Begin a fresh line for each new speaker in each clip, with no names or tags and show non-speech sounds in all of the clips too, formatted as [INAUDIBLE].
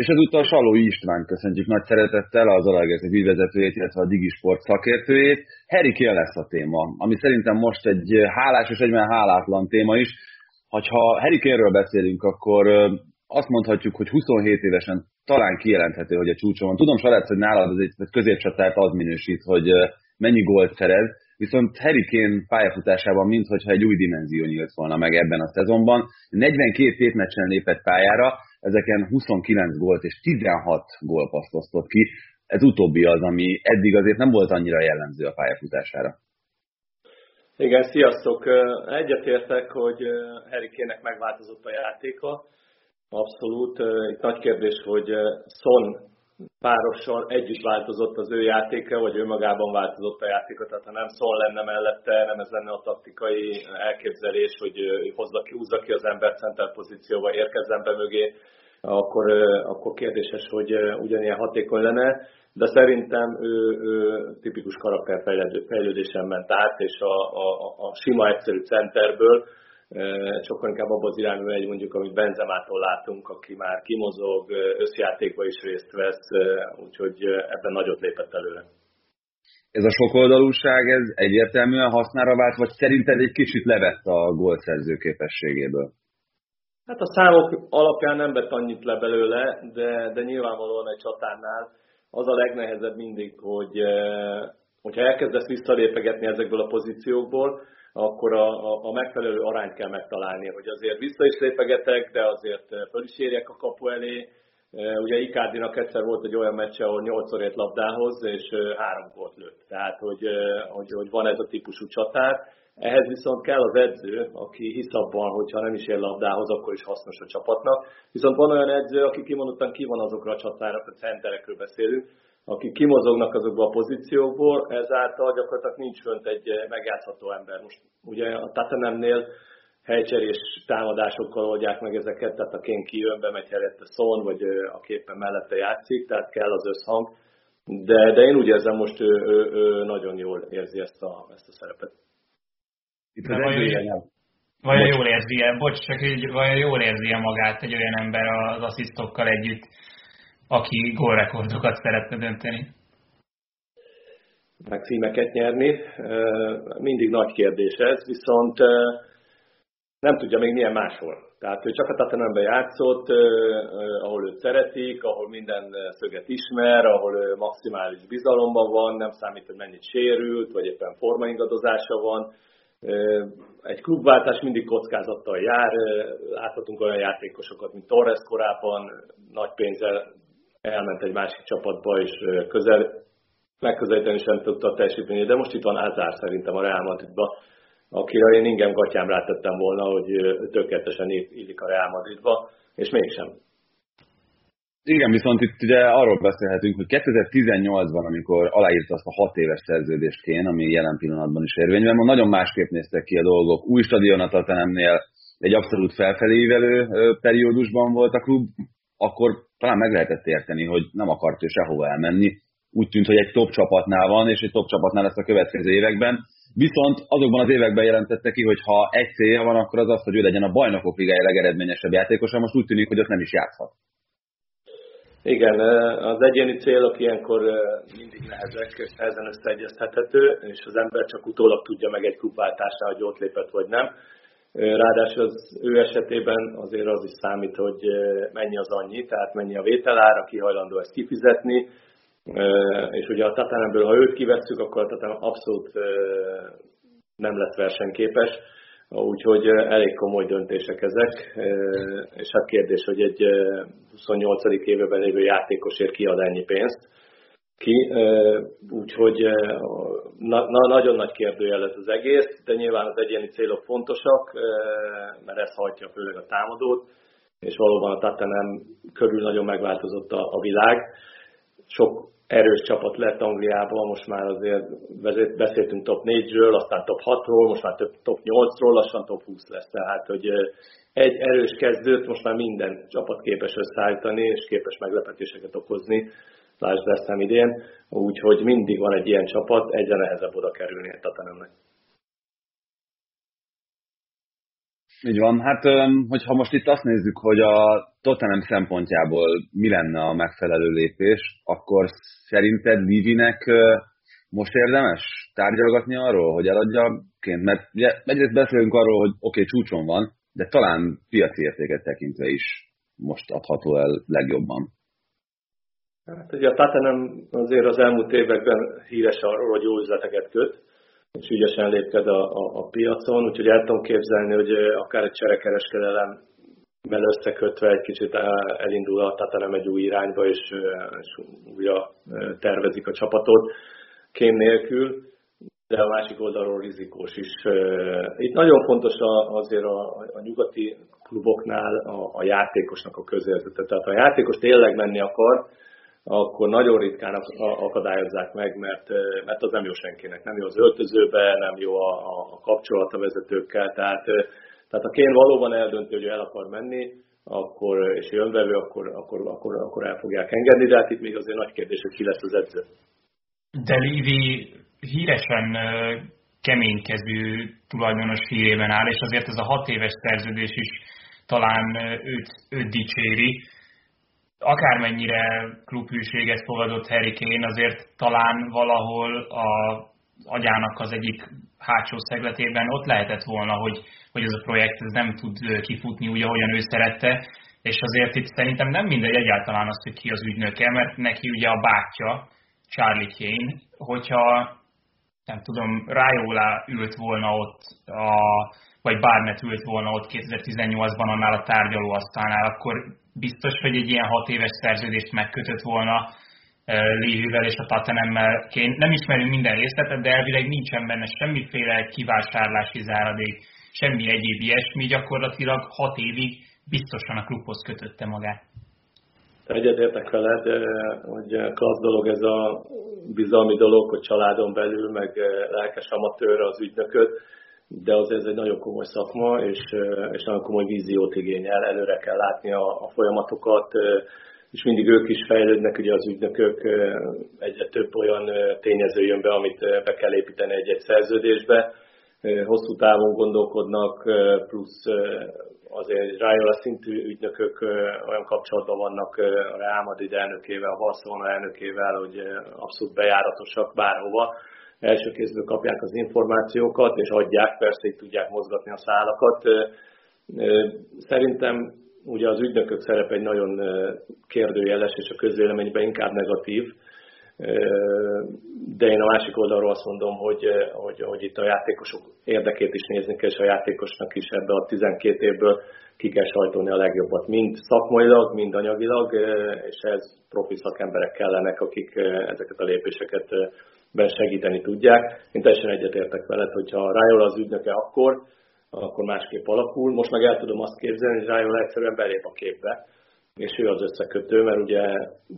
És ezúttal Saló István köszöntjük nagy szeretettel, az Alagerszeg ügyvezetőjét, illetve a Digisport szakértőjét. Harry Kane lesz a téma, ami szerintem most egy hálás és egyben hálátlan téma is. Ha Harry Kane-ről beszélünk, akkor azt mondhatjuk, hogy 27 évesen talán kijelenthető, hogy a csúcson van. Tudom, Salec, hogy nálad az egy középcsatárt az minősít, hogy mennyi gólt szerez, viszont Harry Kane pályafutásában mintha egy új dimenzió nyílt volna meg ebben a szezonban. 42 tétmeccsen lépett pályára, ezeken 29 gólt és 16 gólpaszt osztott ki. Ez utóbbi az, ami eddig azért nem volt annyira jellemző a pályafutására.
Igen, sziasztok! Egyetértek, hogy Harry Kane-nek megváltozott a játéka. Abszolút. Itt nagy kérdés, hogy Son párossal együtt változott az ő játéka, vagy ő magában változott a játéka. Tehát ha nem Son lenne mellette, nem ez lenne a taktikai elképzelés, hogy hozza ki, húzza ki az ember center pozícióba, érkezzen be mögé, akkor, akkor kérdéses, hogy ugyanilyen hatékony lenne, de szerintem ő, ő tipikus karakterfejlődésen ment át, és a, a, a sima egyszerű centerből sokkal inkább abban az irányba megy, mondjuk, amit Benzemától látunk, aki már kimozog, összjátékba is részt vesz, úgyhogy ebben nagyot lépett előre.
Ez a sokoldalúság, ez egyértelműen hasznára vált, vagy szerinted egy kicsit levett a gólszerző képességéből?
Hát a számok alapján nem vett annyit le belőle, de, de nyilvánvalóan egy csatárnál az a legnehezebb mindig, hogy hogyha elkezdesz visszalépegetni ezekből a pozíciókból, akkor a, a, a megfelelő arányt kell megtalálni, hogy azért vissza is lépegetek, de azért föl is érjek a kapu elé. Ugye Icardinak egyszer volt egy olyan meccs, ahol 8 ért labdához, és három volt lőtt. Tehát, hogy, hogy, hogy van ez a típusú csatár ehhez viszont kell az edző, aki hisz abban, hogy ha nem is ér labdához, akkor is hasznos a csapatnak. Viszont van olyan edző, aki kimondottan ki van azokra a csatára, a centerekről beszélünk, akik kimozognak azokba a pozíciókból, ezáltal gyakorlatilag nincs fönt egy megjátszható ember. Most ugye a Tatanemnél helycserés támadásokkal oldják meg ezeket, tehát a Kén kijön, bemegy helyette Szon, vagy a képen mellette játszik, tehát kell az összhang. De, de én úgy érzem, most ő, ő, ő nagyon jól érzi ezt a, ezt a szerepet.
Itt az vajon, vajon jól érzi -e, bocs, csak így, vajon jól érzi -e magát egy olyan ember az asszisztokkal együtt, aki gólrekordokat szeretne dönteni?
Meg címeket nyerni. Mindig nagy kérdés ez, viszont nem tudja még milyen máshol. Tehát ő csak a Tatanembe játszott, ahol őt szeretik, ahol minden szöget ismer, ahol maximális bizalomban van, nem számít, hogy mennyit sérült, vagy éppen formaingadozása van egy klubváltás mindig kockázattal jár, láthatunk olyan játékosokat, mint Torres korábban, nagy pénzzel elment egy másik csapatba, és közel, megközelíteni sem tudta teljesíteni, de most itt van Azár szerintem a Real Madridba, akire én ingem gatyám rátettem volna, hogy tökéletesen illik a Real Madridba, és mégsem.
Igen, viszont itt ugye arról beszélhetünk, hogy 2018-ban, amikor aláírta azt a hat éves szerződést kén, ami jelen pillanatban is érvényben van, nagyon másképp néztek ki a dolgok. Új stadion a egy abszolút felfelévelő periódusban volt a klub, akkor talán meg lehetett érteni, hogy nem akart ő sehova elmenni. Úgy tűnt, hogy egy top csapatnál van, és egy top csapatnál lesz a következő években. Viszont azokban az években jelentette ki, hogy ha egy célja van, akkor az az, hogy ő legyen a bajnokok ligája legeredményesebb játékosa. Most úgy tűnik, hogy ott nem is játszhat.
Igen, az egyéni célok ilyenkor mindig nehezek, ezen összeegyeztethető, és az ember csak utólag tudja meg egy klubváltásnál, hogy ott lépett vagy nem. Ráadásul az ő esetében azért az is számít, hogy mennyi az annyi, tehát mennyi a vételár, aki hajlandó ezt kifizetni, és ugye a Tatanemből, ha őt kivesszük, akkor a Tatanem abszolút nem lesz versenyképes. Úgyhogy elég komoly döntések ezek, és hát kérdés, hogy egy 28. évben lévő játékosért kiad ennyi pénzt ki, úgyhogy na, na, nagyon nagy kérdőjel ez az egész, de nyilván az egyéni célok fontosak, mert ez hajtja főleg a támadót, és valóban a Tatanem körül nagyon megváltozott a, a világ. Sok erős csapat lett Angliában, most már azért beszéltünk top 4-ről, aztán top 6-ról, most már top 8-ról, lassan top 20 lesz. Tehát, hogy egy erős kezdőt most már minden csapat képes összeállítani, és képes meglepetéseket okozni, lásd West idén, úgyhogy mindig van egy ilyen csapat, egyre nehezebb oda kerülni a Tatanemnek.
Így van. Hát, hogyha most itt azt nézzük, hogy a Tottenham szempontjából mi lenne a megfelelő lépés, akkor szerinted Livinek most érdemes tárgyalgatni arról, hogy eladja ként? Mert ugye egyrészt beszélünk arról, hogy oké, okay, csúcson van, de talán piaci értéket tekintve is most adható el legjobban.
Hát ugye a Tottenham azért az elmúlt években híres arról, hogy jó üzleteket köt, és ügyesen lépked a, a, a piacon, úgyhogy el tudom képzelni, hogy akár egy cserekereskedelem összekötve egy kicsit elindul a Tottenham egy új irányba, és, és újra tervezik a csapatot kém nélkül, de a másik oldalról rizikós is. Itt nagyon fontos azért a, a nyugati kluboknál a, a játékosnak a közérzete. Tehát ha a játékos tényleg menni akar, akkor nagyon ritkán akadályozzák meg, mert, mert az nem jó senkinek. Nem jó az öltözőbe, nem jó a, a kapcsolat a vezetőkkel. Tehát, tehát a Kén valóban eldönti, hogy el akar menni, akkor, és jön vevő, akkor, akkor, akkor, akkor el fogják engedni, de hát itt még azért nagy kérdés, hogy ki lesz az edző.
De Lévi híresen keménykező tulajdonos hírében áll, és azért ez a hat éves szerződés is talán őt, őt dicséri. Akármennyire klubhűséget fogadott Harry Kane, azért talán valahol a agyának az egyik hátsó szegletében ott lehetett volna, hogy, hogy ez a projekt ez nem tud kifutni úgy, ahogyan ő szerette, és azért itt szerintem nem mindegy egyáltalán az, hogy ki az ügynöke, mert neki ugye a bátyja, Charlie Kane, hogyha nem tudom, Raiola ült volna ott, a, vagy Barnett ült volna ott 2018-ban annál a tárgyalóasztalnál, akkor biztos, hogy egy ilyen hat éves szerződést megkötött volna Lévővel és a Tottenhammel. Nem ismerünk minden részletet, de elvileg nincsen benne semmiféle kivásárlási záradék, semmi egyéb ilyesmi, gyakorlatilag hat évig biztosan a klubhoz kötötte magát.
Egyetértek veled, hogy klassz dolog ez a bizalmi dolog, hogy családon belül, meg lelkes amatőrre az ügynököt, de azért ez egy nagyon komoly szakma, és, és nagyon komoly víziót igényel, előre kell látni a, a folyamatokat, és mindig ők is fejlődnek, ugye az ügynökök egyre több olyan tényező jön be, amit be kell építeni egy-egy szerződésbe, hosszú távon gondolkodnak, plusz azért Raiola szintű ügynökök olyan kapcsolatban vannak a Real Madrid elnökével, a Barcelona elnökével, hogy abszolút bejáratosak bárhova. Első kézből kapják az információkat, és adják, persze így tudják mozgatni a szálakat. Szerintem ugye az ügynökök szerepe egy nagyon kérdőjeles, és a közvéleményben inkább negatív de én a másik oldalról azt mondom, hogy, hogy, hogy itt a játékosok érdekét is nézni kell, és a játékosnak is ebbe a 12 évből ki kell sajtolni a legjobbat, mind szakmailag, mind anyagilag, és ez profi szakemberek kellenek, akik ezeket a lépéseket ben segíteni tudják. Én teljesen egyetértek veled, hogyha rájól az ügynöke akkor, akkor másképp alakul. Most meg el tudom azt képzelni, hogy rájól egyszerűen belép a képbe, és ő az összekötő, mert ugye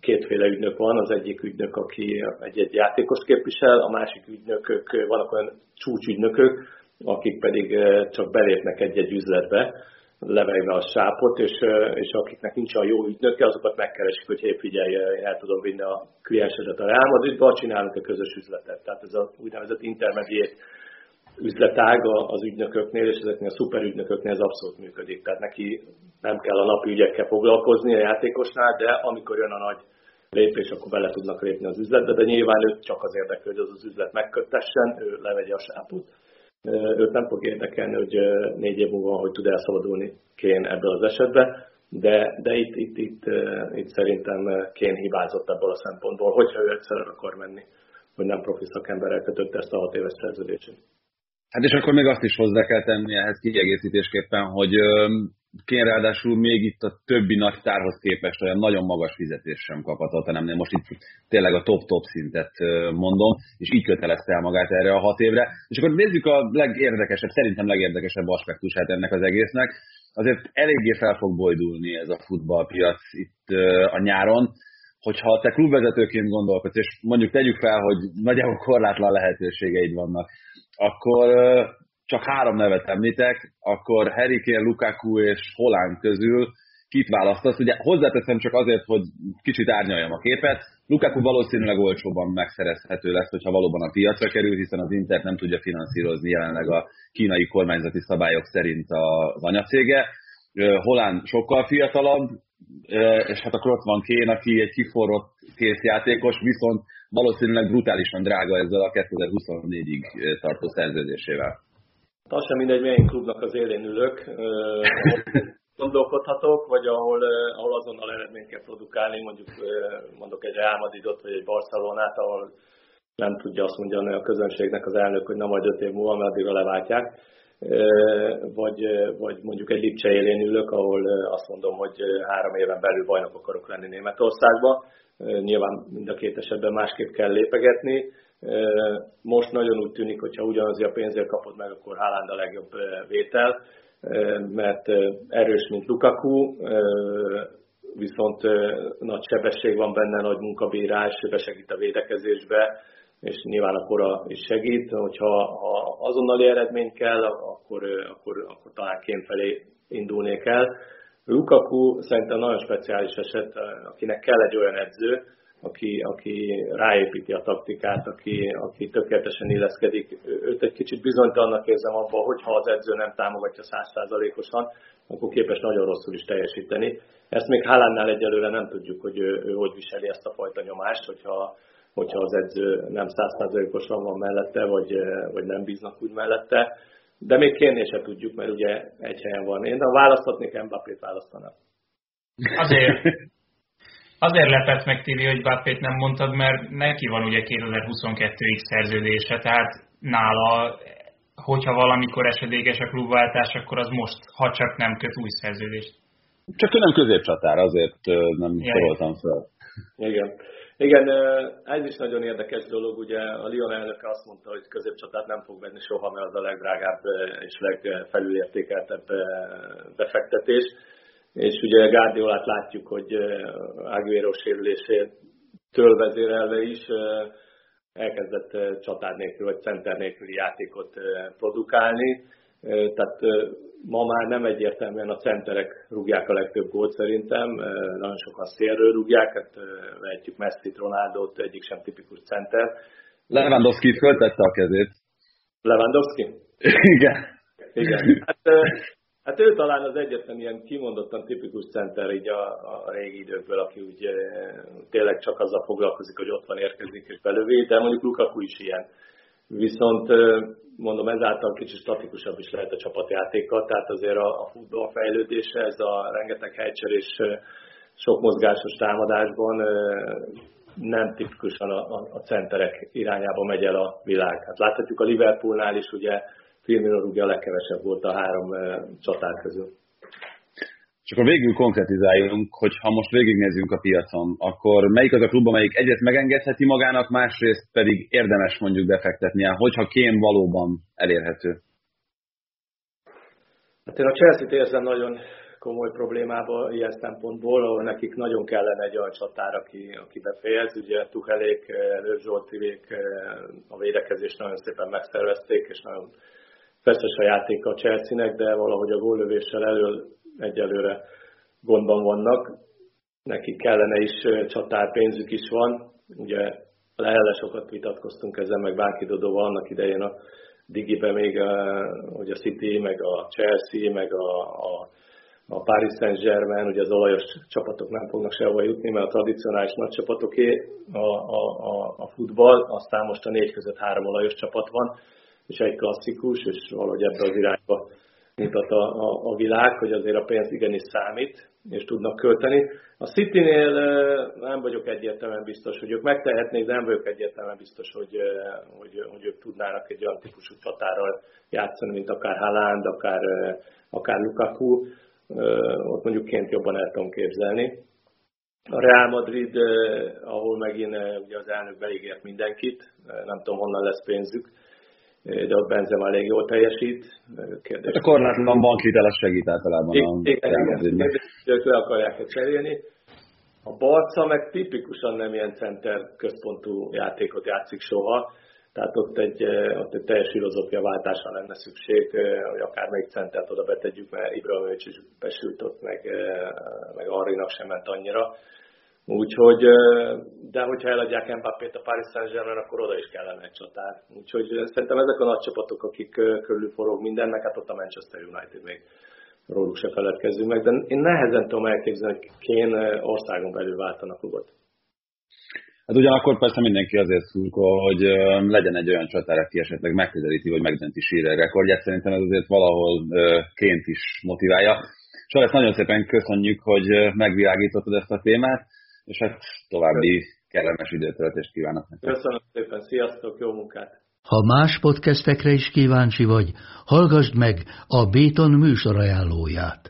kétféle ügynök van, az egyik ügynök, aki egy-egy játékos képvisel, a másik ügynökök, vannak olyan csúcsügynökök, akik pedig eh, csak belépnek egy-egy üzletbe, levegve a sápot, és, és akiknek nincs a jó ügynöke, azokat megkeresik, hogy hé, figyelj, el tudom vinni a kliensedet a Madridba, csinálunk egy közös üzletet. Tehát ez a úgynevezett intermediate üzletág az ügynököknél, és ezeknél a szuperügynököknél ez abszolút működik. Tehát neki nem kell a napi ügyekkel foglalkozni a játékosnál, de amikor jön a nagy lépés, akkor bele tudnak lépni az üzletbe, de nyilván őt csak az érdekel, hogy az az üzlet megkötessen, ő levegye a sápot. Őt nem fog érdekelni, hogy négy év múlva, hogy tud elszabadulni Kén ebből az esetben, de, de itt, itt, itt, itt szerintem Kén hibázott ebből a szempontból, hogyha ő egyszer akar menni, hogy nem profi szakemberrel kötött ezt a hat éves szerződését.
Hát és akkor még azt is hozzá kell tenni ehhez kiegészítésképpen, hogy Kén ráadásul még itt a többi nagy tárhoz képest olyan nagyon magas fizetés sem kaphatott, hanem most itt tényleg a top-top szintet mondom, és így kötelezte el magát erre a hat évre. És akkor nézzük a legérdekesebb, szerintem legérdekesebb aspektusát ennek az egésznek. Azért eléggé fel fog bojdulni ez a futballpiac itt a nyáron, hogyha te klubvezetőként gondolkodsz, és mondjuk tegyük fel, hogy nagyjából korlátlan lehetőségeid vannak, akkor csak három nevet említek, akkor Harry Kane, Lukaku és Holland közül kit választasz. Ugye hozzáteszem csak azért, hogy kicsit árnyaljam a képet. Lukaku valószínűleg olcsóban megszerezhető lesz, hogyha valóban a piacra kerül, hiszen az Inter nem tudja finanszírozni jelenleg a kínai kormányzati szabályok szerint az anyacége. Holán sokkal fiatalabb, és hát akkor ott van Kén, aki egy kiforrott készjátékos, viszont valószínűleg brutálisan drága ezzel a 2024-ig tartó szerződésével.
Az sem mindegy, milyen klubnak az élén ülök, [LAUGHS] gondolkodhatok, vagy ahol, ahol azonnal eredményt kell produkálni, mondjuk mondok egy Real Madridot, vagy egy Barcelonát, ahol nem tudja azt mondani a közönségnek az elnök, hogy na majd öt év múlva, mert addigra leváltják. Vagy, vagy mondjuk egy Lipcse élén ülök, ahol azt mondom, hogy három éven belül bajnok akarok lenni Németországba. Nyilván mind a két esetben másképp kell lépegetni. Most nagyon úgy tűnik, hogy ha ugyanazért a pénzért kapod meg, akkor Haaland a legjobb vétel, mert erős, mint Lukaku, viszont nagy sebesség van benne, nagy munkabírás, besegít a védekezésbe, és nyilván a kora is segít. Hogyha ha azonnali eredmény kell, akkor, akkor, akkor talán kém felé indulnék el. Lukaku szerintem nagyon speciális eset, akinek kell egy olyan edző, aki, aki ráépíti a taktikát, aki, aki tökéletesen illeszkedik. Őt egy kicsit bizonytalannak érzem abban, hogy ha az edző nem támogatja százszázalékosan, akkor képes nagyon rosszul is teljesíteni. Ezt még Hálánnál egyelőre nem tudjuk, hogy ő, ő hogy viseli ezt a fajta nyomást, hogyha, hogyha az edző nem százszázalékosan van mellette, vagy, vagy nem bíznak úgy mellette. De még kérni se tudjuk, mert ugye egy helyen van. Én de választhatnék, Mbappét választanak.
Azért, azért lepett meg Tibi, hogy Mbappét nem mondtad, mert neki van ugye 2022-ig szerződése, tehát nála, hogyha valamikor esedékes a klubváltás, akkor az most, ha csak nem köt új szerződést.
Csak ő nem középcsatár, azért nem soroltam fel.
Igen. Igen, ez is nagyon érdekes dolog. Ugye a Lyon elnöke azt mondta, hogy középcsatát nem fog venni soha, mert az a legdrágább és legfelülértékeltebb befektetés. És ugye Gárdiolát látjuk, hogy Aguero sérülésétől vezérelve is elkezdett csatár nélkül vagy center nélküli játékot produkálni. Tehát ma már nem egyértelműen a centerek rúgják a legtöbb gólt szerintem, nagyon sokan szélről rúgják, hát vehetjük Messi-t, Ronaldo-t, egyik sem tipikus center.
Lewandowski föltette a kezét.
Lewandowski? [LAUGHS]
Igen.
Igen. Hát, hát ő talán az egyetlen ilyen kimondottan tipikus center így a, a régi időkből, aki úgy tényleg csak azzal foglalkozik, hogy ott van érkezik és belövi, de mondjuk Lukaku is ilyen. Viszont mondom, ezáltal kicsit statikusabb is lehet a csapatjátéka, tehát azért a, a futball fejlődése, ez a rengeteg helycserés sok mozgásos támadásban nem tipikusan a, a, a centerek irányába megy el a világ. Hát láthatjuk a Liverpoolnál is, ugye Firmino rúgja a legkevesebb volt a három csatár közül.
És akkor végül konkretizáljunk, hogy ha most végignézzünk a piacon, akkor melyik az a klub, amelyik egyet megengedheti magának, másrészt pedig érdemes mondjuk befektetnie, hogyha kém valóban elérhető?
Hát én a Chelsea-t érzem nagyon komoly problémába ilyen szempontból, ahol nekik nagyon kellene egy olyan csatár, aki, aki befejez. Ugye Tuchelék, Lőv Zsoltivék a védekezést nagyon szépen megszervezték, és nagyon feszes a játék a Chelsea-nek, de valahogy a góllövéssel elől egyelőre gondban vannak. Nekik kellene is csatár pénzük is van. Ugye lehelle sokat vitatkoztunk ezzel, meg bárki Dodóval annak idején a Digibe még, hogy a City, meg a Chelsea, meg a, a, a Paris Saint-Germain, ugye az olajos csapatok nem fognak sehova jutni, mert a tradicionális nagy csapatoké a, a, a, a futball, aztán most a négy között három olajos csapat van, és egy klasszikus, és valahogy ebbe az irányba mutat a, a, a világ, hogy azért a pénz igenis számít, és tudnak költeni. A City-nél nem vagyok egyértelműen biztos, hogy ők megtehetnék, de nem vagyok egyértelműen biztos, hogy, hogy, hogy ők tudnának egy olyan típusú csatárral játszani, mint akár Haaland, akár, akár Lukaku. Ott mondjuk ként jobban el tudom képzelni. A Real Madrid, ahol megint ugye az elnök beígért mindenkit, nem tudom honnan lesz pénzük, de ott Benzema elég jól teljesít.
Kérdés. A korlátlan bankhitel az segít általában.
Igen, ők le akarják cserélni. A Barca meg tipikusan nem ilyen center központú játékot játszik soha. Tehát ott egy, ott egy teljes filozófia váltásra lenne szükség, hogy akár még centert oda betegyük, mert Ibrahimovic is besült ott, meg, meg Arrinak sem ment annyira. Úgyhogy, de hogyha eladják Mbappét a Paris Saint-Germain, akkor oda is kellene egy csatár. Úgyhogy szerintem ezek a nagy csapatok, akik körül forog mindennek, hát ott a Manchester United még róluk se feledkezzünk meg, de én nehezen tudom elképzelni, hogy Kén országon belül váltanak klubot.
Hát ugyanakkor persze mindenki azért szurkol, hogy legyen egy olyan csatár, aki esetleg megközelíti, vagy megdönti Sírer rekordját. Szerintem ez azért valahol ként is motiválja. Sajnos nagyon szépen köszönjük, hogy megvilágítottad ezt a témát, és hát további kellemes időtöltést kívánok
nektek. Köszönöm szépen, sziasztok, jó munkát!
Ha más podcastekre is kíváncsi vagy, hallgassd meg a Béton műsor ajánlóját.